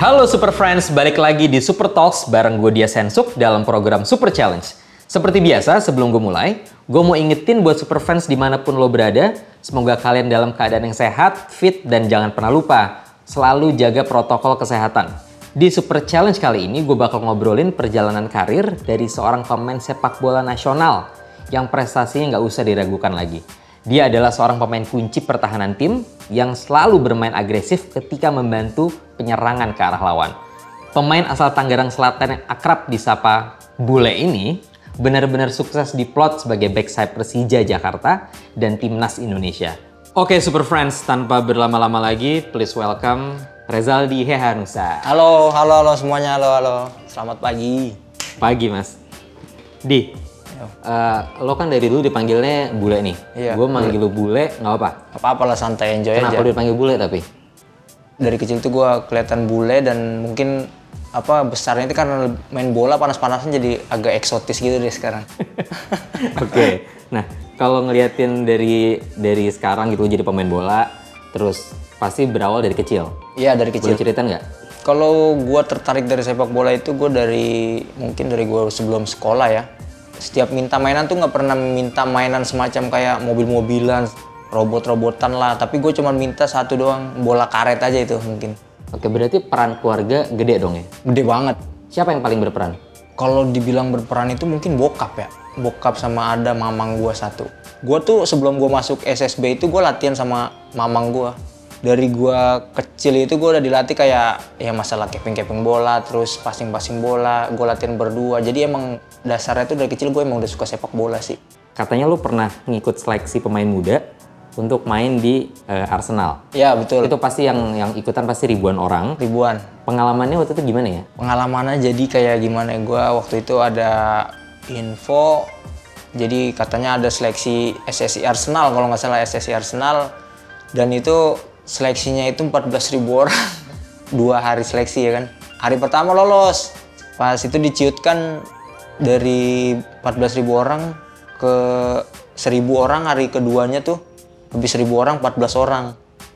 Halo Super Friends, balik lagi di Super Talks bareng gue Dia Sensuk dalam program Super Challenge. Seperti biasa, sebelum gue mulai, gue mau ingetin buat Super Friends di mana pun lo berada, semoga kalian dalam keadaan yang sehat, fit, dan jangan pernah lupa, selalu jaga protokol kesehatan. Di Super Challenge kali ini, gue bakal ngobrolin perjalanan karir dari seorang pemain sepak bola nasional yang prestasinya nggak usah diragukan lagi. Dia adalah seorang pemain kunci pertahanan tim yang selalu bermain agresif ketika membantu penyerangan ke arah lawan. Pemain asal Tangerang Selatan yang akrab disapa Bule ini benar-benar sukses diplot sebagai backside Persija Jakarta dan timnas Indonesia. Oke Super Friends, tanpa berlama-lama lagi, please welcome Rezaldi Hehanusa. Halo, halo, halo semuanya, halo, halo. Selamat pagi. Pagi Mas. Di, eh, lo kan dari dulu dipanggilnya Bule nih. Iya, Gue manggil lu Bule, nggak apa. Apa-apa lah santai enjoy Kenapa aja. lu dipanggil Bule tapi? Dari kecil tuh gua kelihatan bule dan mungkin apa besarnya itu karena main bola panas-panasan jadi agak eksotis gitu deh sekarang. Oke. Nah, kalau ngeliatin dari dari sekarang gitu jadi pemain bola, terus pasti berawal dari kecil. Iya dari kecil. Boleh cerita nggak? Kalau gua tertarik dari sepak bola itu gua dari mungkin dari gua sebelum sekolah ya. Setiap minta mainan tuh nggak pernah minta mainan semacam kayak mobil-mobilan, robot-robotan lah. Tapi gue cuma minta satu doang, bola karet aja itu mungkin. Oke, berarti peran keluarga gede dong ya? Gede banget. Siapa yang paling berperan? Kalau dibilang berperan itu mungkin bokap ya. Bokap sama ada mamang gua satu. Gua tuh sebelum gua masuk SSB itu gua latihan sama mamang gua. Dari gua kecil itu gua udah dilatih kayak ya masalah keping-keping bola, terus passing-passing bola, gua latihan berdua. Jadi emang dasarnya tuh dari kecil gue emang udah suka sepak bola sih. Katanya lu pernah ngikut seleksi pemain muda untuk main di eh, Arsenal. Ya betul. Itu pasti yang yang ikutan pasti ribuan orang. Ribuan. Pengalamannya waktu itu gimana ya? pengalamannya jadi kayak gimana gua waktu itu ada info jadi katanya ada seleksi SSI Arsenal kalau nggak salah SSI Arsenal dan itu seleksinya itu 14.000 orang dua hari seleksi ya kan hari pertama lolos pas itu diciutkan dari 14.000 orang ke 1.000 orang hari keduanya tuh lebih 1.000 orang 14 orang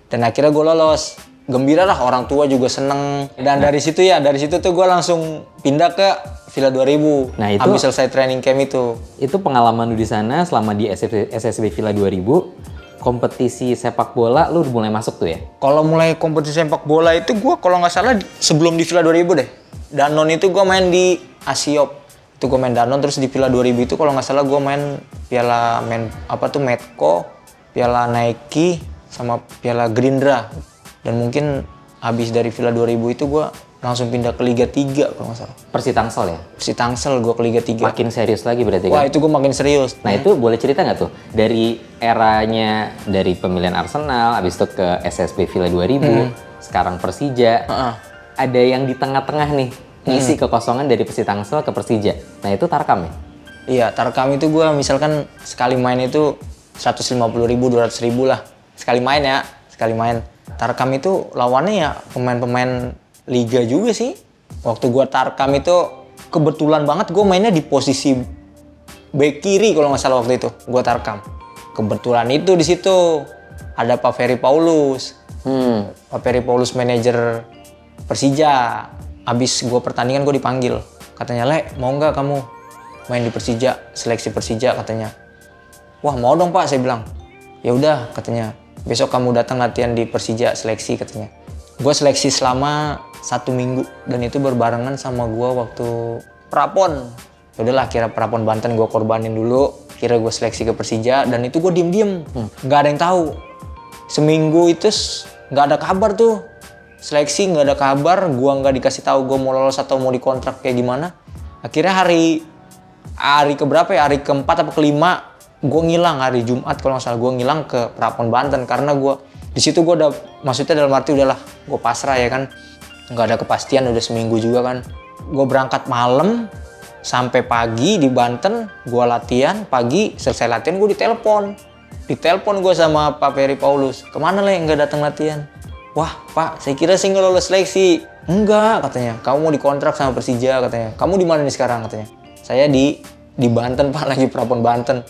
dan akhirnya gue lolos gembira lah orang tua juga seneng dan dari situ ya dari situ tuh gue langsung pindah ke Villa 2000 Nah, itu- habis selesai training camp itu Itu pengalaman lu di sana selama di SSB, SSB Villa 2000, kompetisi sepak bola lu udah mulai masuk tuh ya? kalau mulai kompetisi sepak bola itu gue kalau nggak salah sebelum di Villa 2000 deh. Danon itu gue main di Asiop. Itu gue main Danon terus di Villa 2000 itu kalau nggak salah gue main piala main apa tuh Medco piala Nike sama piala Gerindra. Dan mungkin habis dari Villa 2000 itu gue langsung pindah ke Liga 3 kalau nggak salah Persi Tangsel ya? si Tangsel gue ke Liga 3 Makin serius lagi berarti wah kan? itu gue makin serius Nah itu boleh cerita nggak tuh? Dari eranya dari pemilihan Arsenal, habis itu ke SSB Villa 2000, sekarang Persija. Heeh. Ada yang di tengah-tengah nih, ngisi kekosongan dari Persi Tangsel ke Persija. Nah itu Tarkam ya? Iya, Tarkam itu gue misalkan sekali main itu 150 ribu, 200 ribu lah. Sekali main ya, sekali main. Tarkam itu lawannya ya pemain-pemain liga juga sih. Waktu gue Tarkam itu kebetulan banget gue mainnya di posisi back kiri kalau nggak salah waktu itu. Gue Tarkam. Kebetulan itu di situ ada Pak Ferry Paulus. Hmm, Pak Ferry Paulus manajer Persija. Abis gue pertandingan gue dipanggil. Katanya, Le, mau nggak kamu main di Persija, seleksi Persija katanya. Wah mau dong pak, saya bilang. Ya udah katanya. Besok kamu datang latihan di Persija seleksi katanya. Gue seleksi selama satu minggu. Dan itu berbarengan sama gue waktu prapon. Ya udahlah kira prapon Banten gue korbanin dulu. Kira gue seleksi ke Persija dan itu gue diem-diem. nggak ada yang tahu. Seminggu itu nggak ada kabar tuh. Seleksi nggak ada kabar gua nggak dikasih tahu gua mau lolos atau mau dikontrak kayak gimana. Akhirnya hari hari keberapa ya? Hari keempat apa kelima gue ngilang hari Jumat kalau nggak salah. Gue ngilang ke Prapon Banten karena gue di situ gue udah maksudnya dalam arti udahlah gue pasrah ya kan nggak ada kepastian udah seminggu juga kan. Gue berangkat malam sampai pagi di Banten gue latihan pagi selesai latihan gue ditelepon. Ditelepon gue sama Pak Ferry Paulus ke mana le? Nggak datang latihan. Wah Pak saya kira sih nggak lolos seleksi. Enggak katanya. Kamu mau dikontrak sama Persija katanya. Kamu di mana nih sekarang? katanya. Saya di di Banten Pak lagi Prapon Banten.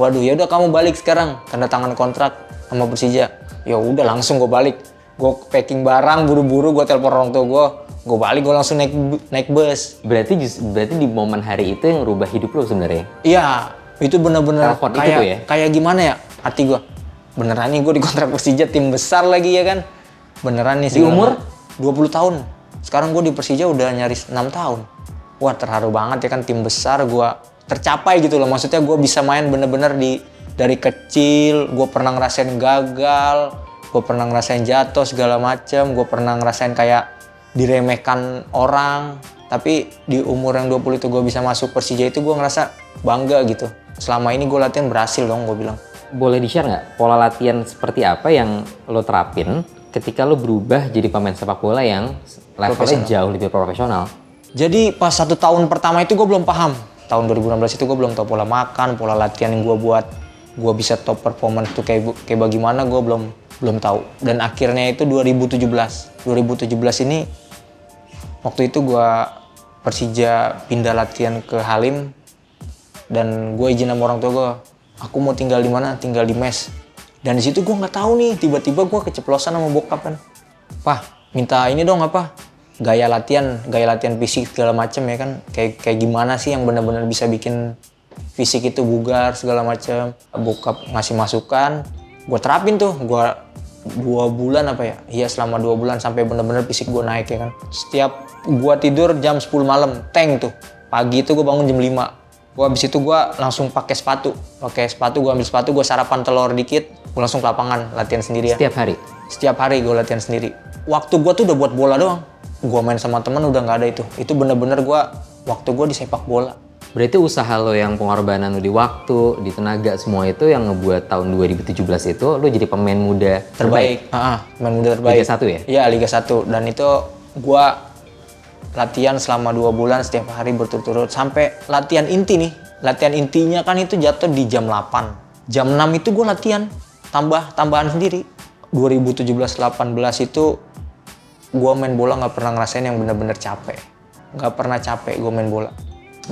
Waduh ya udah kamu balik sekarang. Tanda tangan kontrak sama Persija. Ya udah langsung gue balik gue packing barang buru-buru gue telepon orang tua gue gue balik gue langsung naik naik bus. Berarti berarti di momen hari itu yang rubah hidup lo sebenarnya. iya itu bener-bener itu kayak ya? kayak gimana ya hati gue beneran nih gue dikontrak Persija tim besar lagi ya kan? Beneran nih Di umur? 20 tahun. Sekarang gue di Persija udah nyaris 6 tahun. Wah terharu banget ya kan tim besar gue tercapai gitu loh. Maksudnya gue bisa main bener-bener di dari kecil gue pernah ngerasain gagal gue pernah ngerasain jatuh segala macem gue pernah ngerasain kayak diremehkan orang. Tapi di umur yang 20 itu gue bisa masuk Persija itu gue ngerasa bangga gitu. Selama ini gue latihan berhasil dong gue bilang. Boleh di-share nggak? Pola latihan seperti apa yang lo terapin ketika lo berubah jadi pemain sepak bola yang levelnya jauh lebih profesional? Jadi pas satu tahun pertama itu gue belum paham. Tahun 2016 itu gue belum tahu pola makan, pola latihan yang gue buat, gue bisa top performance tuh kayak kayak bagaimana gue belum belum tahu. Dan akhirnya itu 2017. 2017 ini waktu itu gue Persija pindah latihan ke Halim dan gue izin sama orang tua gue, aku mau tinggal di mana? Tinggal di mes. Dan di situ gue nggak tahu nih, tiba-tiba gue keceplosan sama bokap kan. Pah, minta ini dong apa? Gaya latihan, gaya latihan fisik segala macem ya kan. Kayak kayak gimana sih yang benar-benar bisa bikin fisik itu bugar segala macem. Bokap ngasih masukan, gue terapin tuh. Gue dua bulan apa ya? Iya selama dua bulan sampai benar-benar fisik gue naik ya kan. Setiap gue tidur jam 10 malam, tank tuh. Pagi itu gue bangun jam 5 Gua habis itu gua langsung pakai sepatu. Pakai sepatu gua ambil sepatu, gua sarapan telur dikit, gua langsung ke lapangan latihan sendiri ya. Setiap hari. Setiap hari gua latihan sendiri. Waktu gua tuh udah buat bola doang. Gua main sama temen udah nggak ada itu. Itu bener-bener gua waktu gua di sepak bola. Berarti usaha lo yang pengorbanan lo di waktu, di tenaga semua itu yang ngebuat tahun 2017 itu lo jadi pemain muda Terbaik. Ah, ah, main muda terbaik. Liga 1 ya? Iya, Liga 1. Dan itu gua latihan selama dua bulan setiap hari berturut-turut sampai latihan inti nih. Latihan intinya kan itu jatuh di jam 8. Jam 6 itu gue latihan tambah tambahan sendiri. 2017-18 itu gue main bola nggak pernah ngerasain yang bener-bener capek. Nggak pernah capek gue main bola.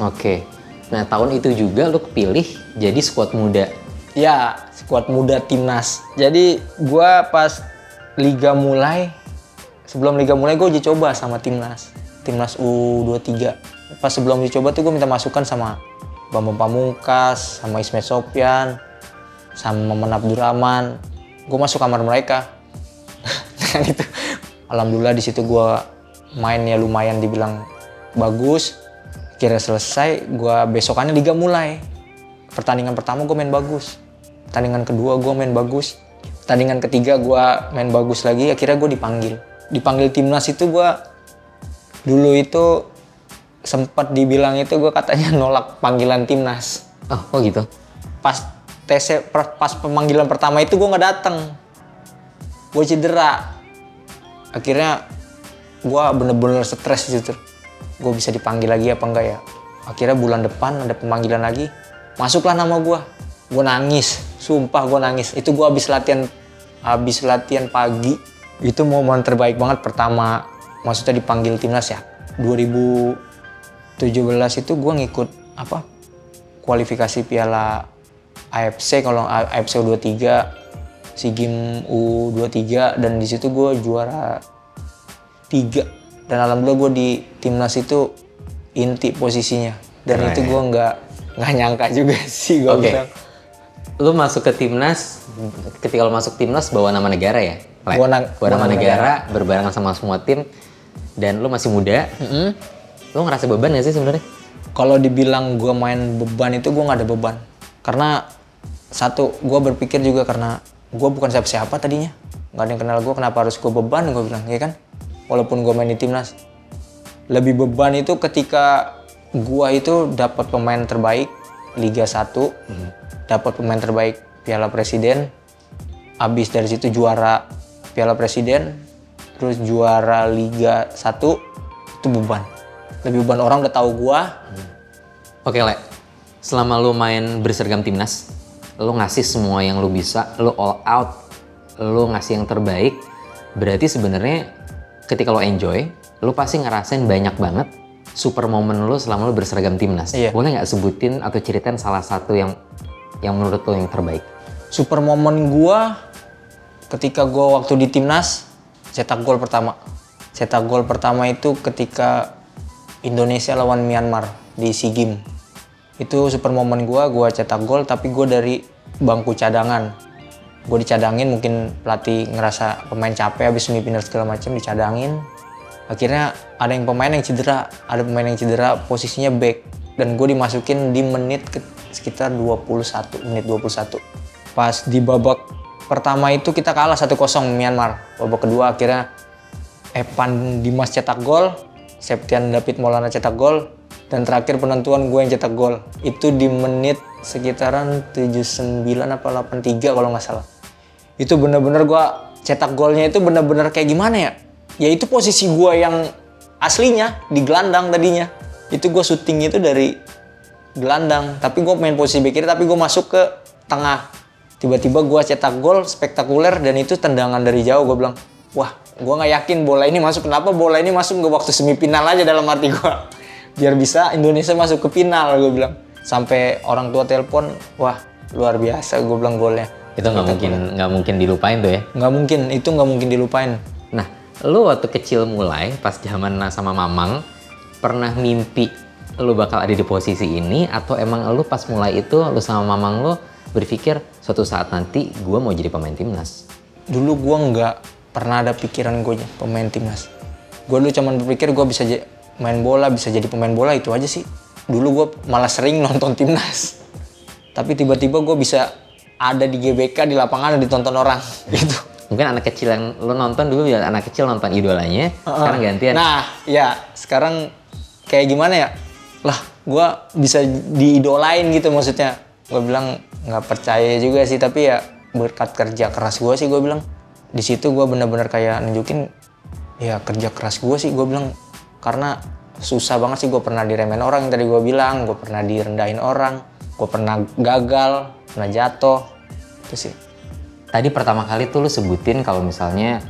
Oke. Nah tahun itu juga lo kepilih jadi squad muda. Ya, skuad muda timnas. Jadi gua pas liga mulai, sebelum liga mulai gue uji coba sama timnas. Timnas U23. Pas sebelum uji coba tuh gue minta masukan sama Bambang Pamungkas, sama Ismet Sopyan, sama Maman Abdurrahman. Gue masuk kamar mereka. Dengan itu, alhamdulillah di situ gue mainnya lumayan dibilang bagus. Kira selesai, gue besokannya liga mulai. Pertandingan pertama gue main bagus. Pertandingan kedua gue main bagus. Pertandingan ketiga gue main bagus lagi akhirnya gue dipanggil. Dipanggil timnas itu gue dulu itu sempat dibilang itu gue katanya nolak panggilan timnas. Oh, kok gitu? pas tes pas pemanggilan pertama itu gue nggak datang gue cedera. Akhirnya gue bener-bener stres di situ gue bisa dipanggil lagi apa enggak ya? Akhirnya bulan depan ada pemanggilan lagi. Masuklah nama gue gue nangis. Sumpah gue nangis. Itu gue habis latihan habis latihan pagi. Itu momen terbaik banget pertama. Maksudnya dipanggil timnas ya. 2017 itu gue ngikut apa? Kualifikasi piala AFC kalau AFC U23 SEA Games U23 dan di situ gue juara tiga dan alhamdulillah gue di timnas itu inti posisinya dan Keren. itu gue nggak nggak nyangka juga sih gue Oke. bilang Lo masuk ke timnas, ketika lo masuk timnas bawa nama negara ya? Le? Bawa na- Bawa nama nama negara, berbarengan sama semua tim, dan lo masih muda. Lo ngerasa beban gak sih sebenarnya? kalau dibilang gue main beban itu gue nggak ada beban karena satu gue berpikir juga karena gue bukan siapa-siapa tadinya nggak ada yang kenal gue kenapa harus gue beban gue bilang ya kan walaupun gue main di timnas lebih beban itu ketika gue itu dapat pemain terbaik Liga 1 dapat pemain terbaik Piala Presiden habis dari situ juara Piala Presiden terus juara Liga 1 itu beban lebih beban orang udah tahu gua Oke, Le. Selama lo main berseragam timnas, lo ngasih semua yang lo bisa, lo all out, lo ngasih yang terbaik. Berarti sebenarnya ketika lo enjoy, lo pasti ngerasain banyak banget super momen lo selama lo berseragam timnas. Iya. Boleh nggak sebutin atau ceritain salah satu yang yang menurut lo yang terbaik? super momen gua ketika gua waktu di timnas cetak gol pertama Cetak gol pertama itu ketika Indonesia lawan Myanmar di SEA Games. Itu super momen gua, gua cetak gol tapi gua dari bangku cadangan. Gue dicadangin mungkin pelatih ngerasa pemain capek habis semifinal segala macam dicadangin. Akhirnya ada yang pemain yang cedera, ada pemain yang cedera posisinya back dan gue dimasukin di menit ke sekitar 21 menit 21. Pas di babak pertama itu kita kalah 1-0 Myanmar. Babak kedua akhirnya Evan Dimas cetak gol, Septian David Maulana cetak gol, dan terakhir penentuan gue yang cetak gol. Itu di menit sekitaran 79 apa 83 kalau nggak salah. Itu bener-bener gue cetak golnya itu bener-bener kayak gimana ya? Ya itu posisi gue yang aslinya di gelandang tadinya. Itu gue syuting itu dari gelandang, tapi gue main posisi back tapi gue masuk ke tengah. Tiba-tiba gue cetak gol spektakuler dan itu tendangan dari jauh gue bilang, wah gue nggak yakin bola ini masuk. Kenapa bola ini masuk ke waktu semifinal aja dalam hati gue. Biar bisa Indonesia masuk ke final gue bilang. Sampai orang tua telepon, wah luar biasa gue bilang golnya. Itu nggak mungkin nggak mungkin dilupain tuh ya. Nggak mungkin, itu nggak mungkin dilupain. Nah, lu waktu kecil mulai pas zaman sama Mamang pernah mimpi lu bakal ada di posisi ini atau emang lu pas mulai itu lu sama Mamang lu berpikir suatu saat nanti gua mau jadi pemain timnas. Dulu gue nggak pernah ada pikiran gue pemain timnas. Gue dulu cuman berpikir gue bisa main bola, bisa jadi pemain bola itu aja sih. Dulu gue malah sering nonton timnas. Tapi tiba-tiba gue bisa ada di GBK di lapangan dan ditonton orang gitu. Mungkin anak kecil yang lu nonton dulu ya anak kecil nonton idolanya, sekarang gantian. Nah, ya sekarang kayak gimana ya? Lah, gue bisa diidolain gitu maksudnya. Gue bilang nggak percaya juga sih, tapi ya berkat kerja keras gue sih gue bilang. Di situ gue bener-bener kayak nunjukin ya kerja keras gue sih gue bilang karena susah banget sih gue pernah diremehin orang yang tadi gue bilang, gue pernah direndahin orang, gue pernah gagal, pernah jatuh, itu sih. Tadi pertama kali tuh lu sebutin kalau misalnya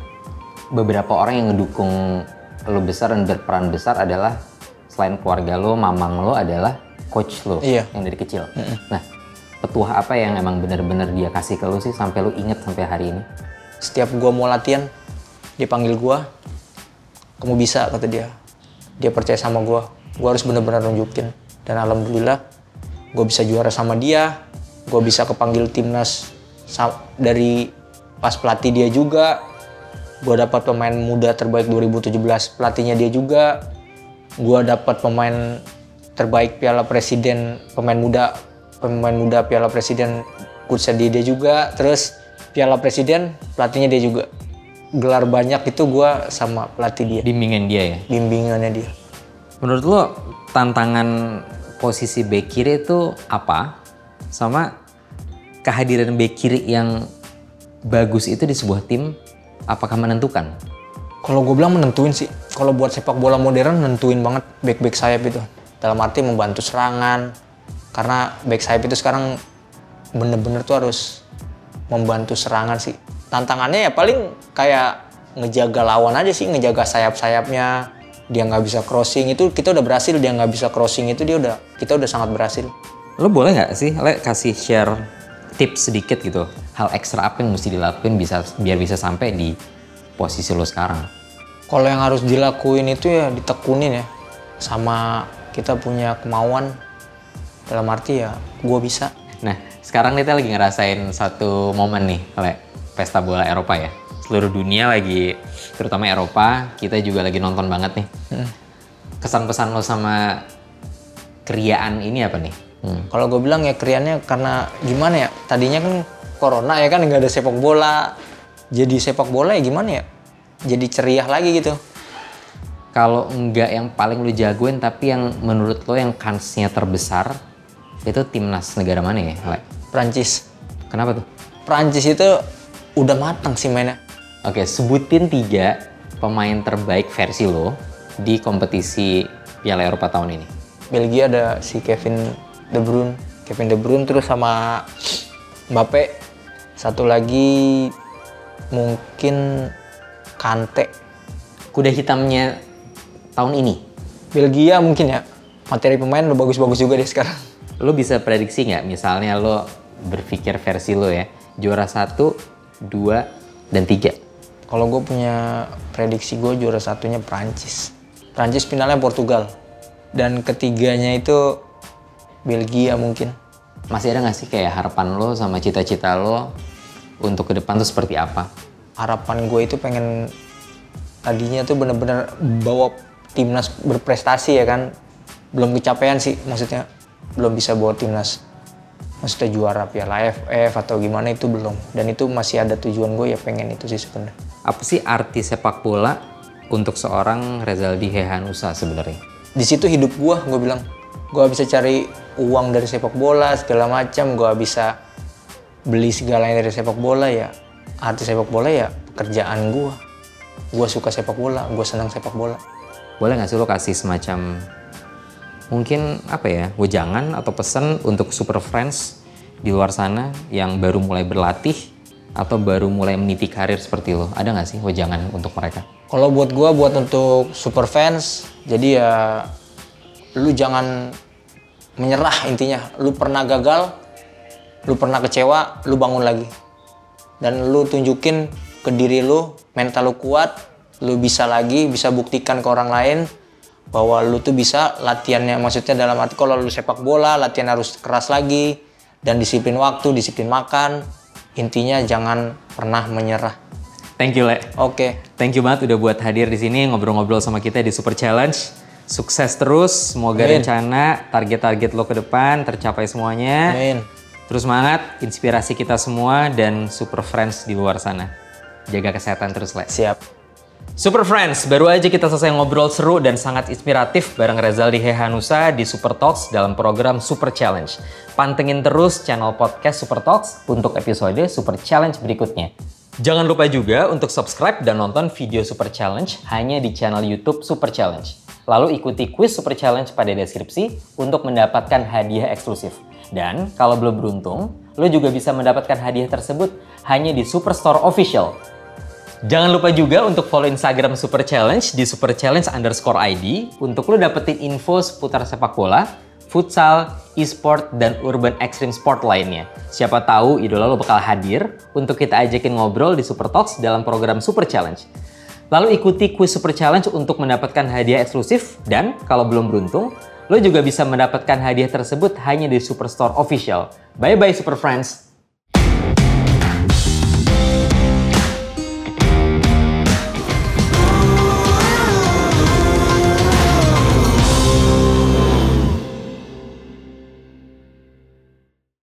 beberapa orang yang ngedukung lu besar dan berperan besar adalah selain keluarga lu, mamang lu adalah coach lu Iya. yang dari kecil. Nah, petuah apa yang emang bener-bener dia kasih ke lu sih sampai lu inget sampai hari ini? Setiap gue mau latihan, dia panggil gue, kamu bisa kata dia. Dia percaya sama gue, gue harus bener-bener nunjukin. Dan alhamdulillah, gue bisa juara sama dia, gue bisa kepanggil timnas dari pas pelatih dia juga. Gue dapat pemain muda terbaik 2017, pelatihnya dia juga. Gue dapat pemain terbaik Piala Presiden, pemain muda, pemain muda Piala Presiden coachnya dia, dia juga. Terus Piala Presiden pelatihnya dia juga. Gelar banyak itu gue sama pelatih dia, Bimbingan dia ya? bimbingannya dia. Menurut lo tantangan posisi bek kiri itu apa? Sama kehadiran bek kiri yang bagus itu di sebuah tim apakah menentukan? Kalau gue bilang menentuin sih. Kalau buat sepak bola modern nentuin banget back-back sayap itu. Dalam arti membantu serangan. Karena back sayap itu sekarang bener-bener tuh harus membantu serangan sih. Tantangannya ya paling kayak ngejaga lawan aja sih, ngejaga sayap-sayapnya. Dia nggak bisa crossing itu kita udah berhasil. Dia nggak bisa crossing itu dia udah kita udah sangat berhasil. Lo boleh nggak sih, Le, kasih share tips sedikit gitu, hal ekstra apa yang mesti dilakuin bisa biar bisa sampai di posisi lo sekarang? Kalau yang harus dilakuin itu ya ditekunin ya. Sama kita punya kemauan. Dalam arti ya gue bisa. Nah, sekarang kita lagi ngerasain satu momen nih, Le, pesta bola Eropa ya. Seluruh dunia lagi, terutama Eropa, kita juga lagi nonton banget nih. Kesan pesan lo sama kriaan ini apa nih? Hmm. Kalau gue bilang ya kriannya karena gimana ya? Tadinya kan corona ya kan nggak ada sepak bola. Jadi sepak bola ya gimana ya? Jadi ceria lagi gitu. Kalau enggak yang paling lu jagoin tapi yang menurut lo yang kansnya terbesar itu timnas negara mana ya? Prancis. Kenapa tuh? Prancis itu udah matang sih mainnya. Oke, sebutin tiga pemain terbaik versi lo di kompetisi Piala Eropa tahun ini. Belgia ada si Kevin De Bruyne, Kevin De Bruyne terus sama Mbappe. Satu lagi mungkin Kante. Kuda hitamnya tahun ini, Belgia mungkin ya. Materi pemain udah bagus-bagus juga deh sekarang. lo bisa prediksi nggak? Misalnya lo berpikir versi lo ya, juara satu, dua, dan tiga. Kalau gue punya prediksi gue juara satunya Prancis. Prancis finalnya Portugal. Dan ketiganya itu Belgia mungkin. Masih ada nggak sih kayak harapan lo sama cita-cita lo untuk ke depan tuh seperti apa? Harapan gue itu pengen tadinya tuh bener-bener bawa timnas berprestasi ya kan. Belum kecapean sih maksudnya. Belum bisa bawa timnas maksudnya juara Piala AFF atau gimana itu belum. Dan itu masih ada tujuan gue ya pengen itu sih sebenarnya. Apa sih arti sepak bola untuk seorang Rezaldi Hehanusa sebenarnya? di situ hidup gue gue bilang. Gue bisa cari uang dari sepak bola segala macam. Gue bisa beli segalanya dari sepak bola ya. Arti sepak bola ya pekerjaan gue gue suka sepak bola gue senang sepak bola. Boleh nggak sih lo kasih semacam mungkin apa ya wejangan atau pesan untuk super friends di luar sana yang baru mulai berlatih atau baru mulai meniti karir seperti lo? Ada nggak sih wejangan untuk mereka? Kalau buat gua buat untuk super fans, jadi ya lu jangan menyerah intinya. Lu pernah gagal, lu pernah kecewa, lu bangun lagi. Dan lu tunjukin ke diri lu, mental lu kuat, lu bisa lagi, bisa buktikan ke orang lain bahwa lu tuh bisa latihannya maksudnya dalam arti kalau lu sepak bola, latihan harus keras lagi dan disiplin waktu, disiplin makan. Intinya jangan pernah menyerah. Thank you, Le. Oke. Thank you banget udah buat hadir di sini ngobrol-ngobrol sama kita di Super Challenge. Sukses terus, semoga Amin. rencana, target-target lo ke depan tercapai semuanya. Amin. Terus semangat, inspirasi kita semua dan super friends di luar sana. Jaga kesehatan terus, Le. Siap. Super Friends, baru aja kita selesai ngobrol seru dan sangat inspiratif bareng Rezaldi Hehanusa di Super Talks dalam program Super Challenge. Pantengin terus channel podcast Super Talks untuk episode Super Challenge berikutnya. Jangan lupa juga untuk subscribe dan nonton video Super Challenge hanya di channel YouTube Super Challenge. Lalu ikuti quiz Super Challenge pada deskripsi untuk mendapatkan hadiah eksklusif. Dan kalau belum beruntung, lo juga bisa mendapatkan hadiah tersebut hanya di Superstore Official. Jangan lupa juga untuk follow Instagram Super Challenge di Super Challenge underscore ID untuk lo dapetin info seputar sepak bola, futsal, e-sport, dan urban extreme sport lainnya. Siapa tahu idola lo bakal hadir untuk kita ajakin ngobrol di Super Talks dalam program Super Challenge. Lalu ikuti quiz Super Challenge untuk mendapatkan hadiah eksklusif dan kalau belum beruntung, lo juga bisa mendapatkan hadiah tersebut hanya di Superstore Official. Bye-bye Super Friends!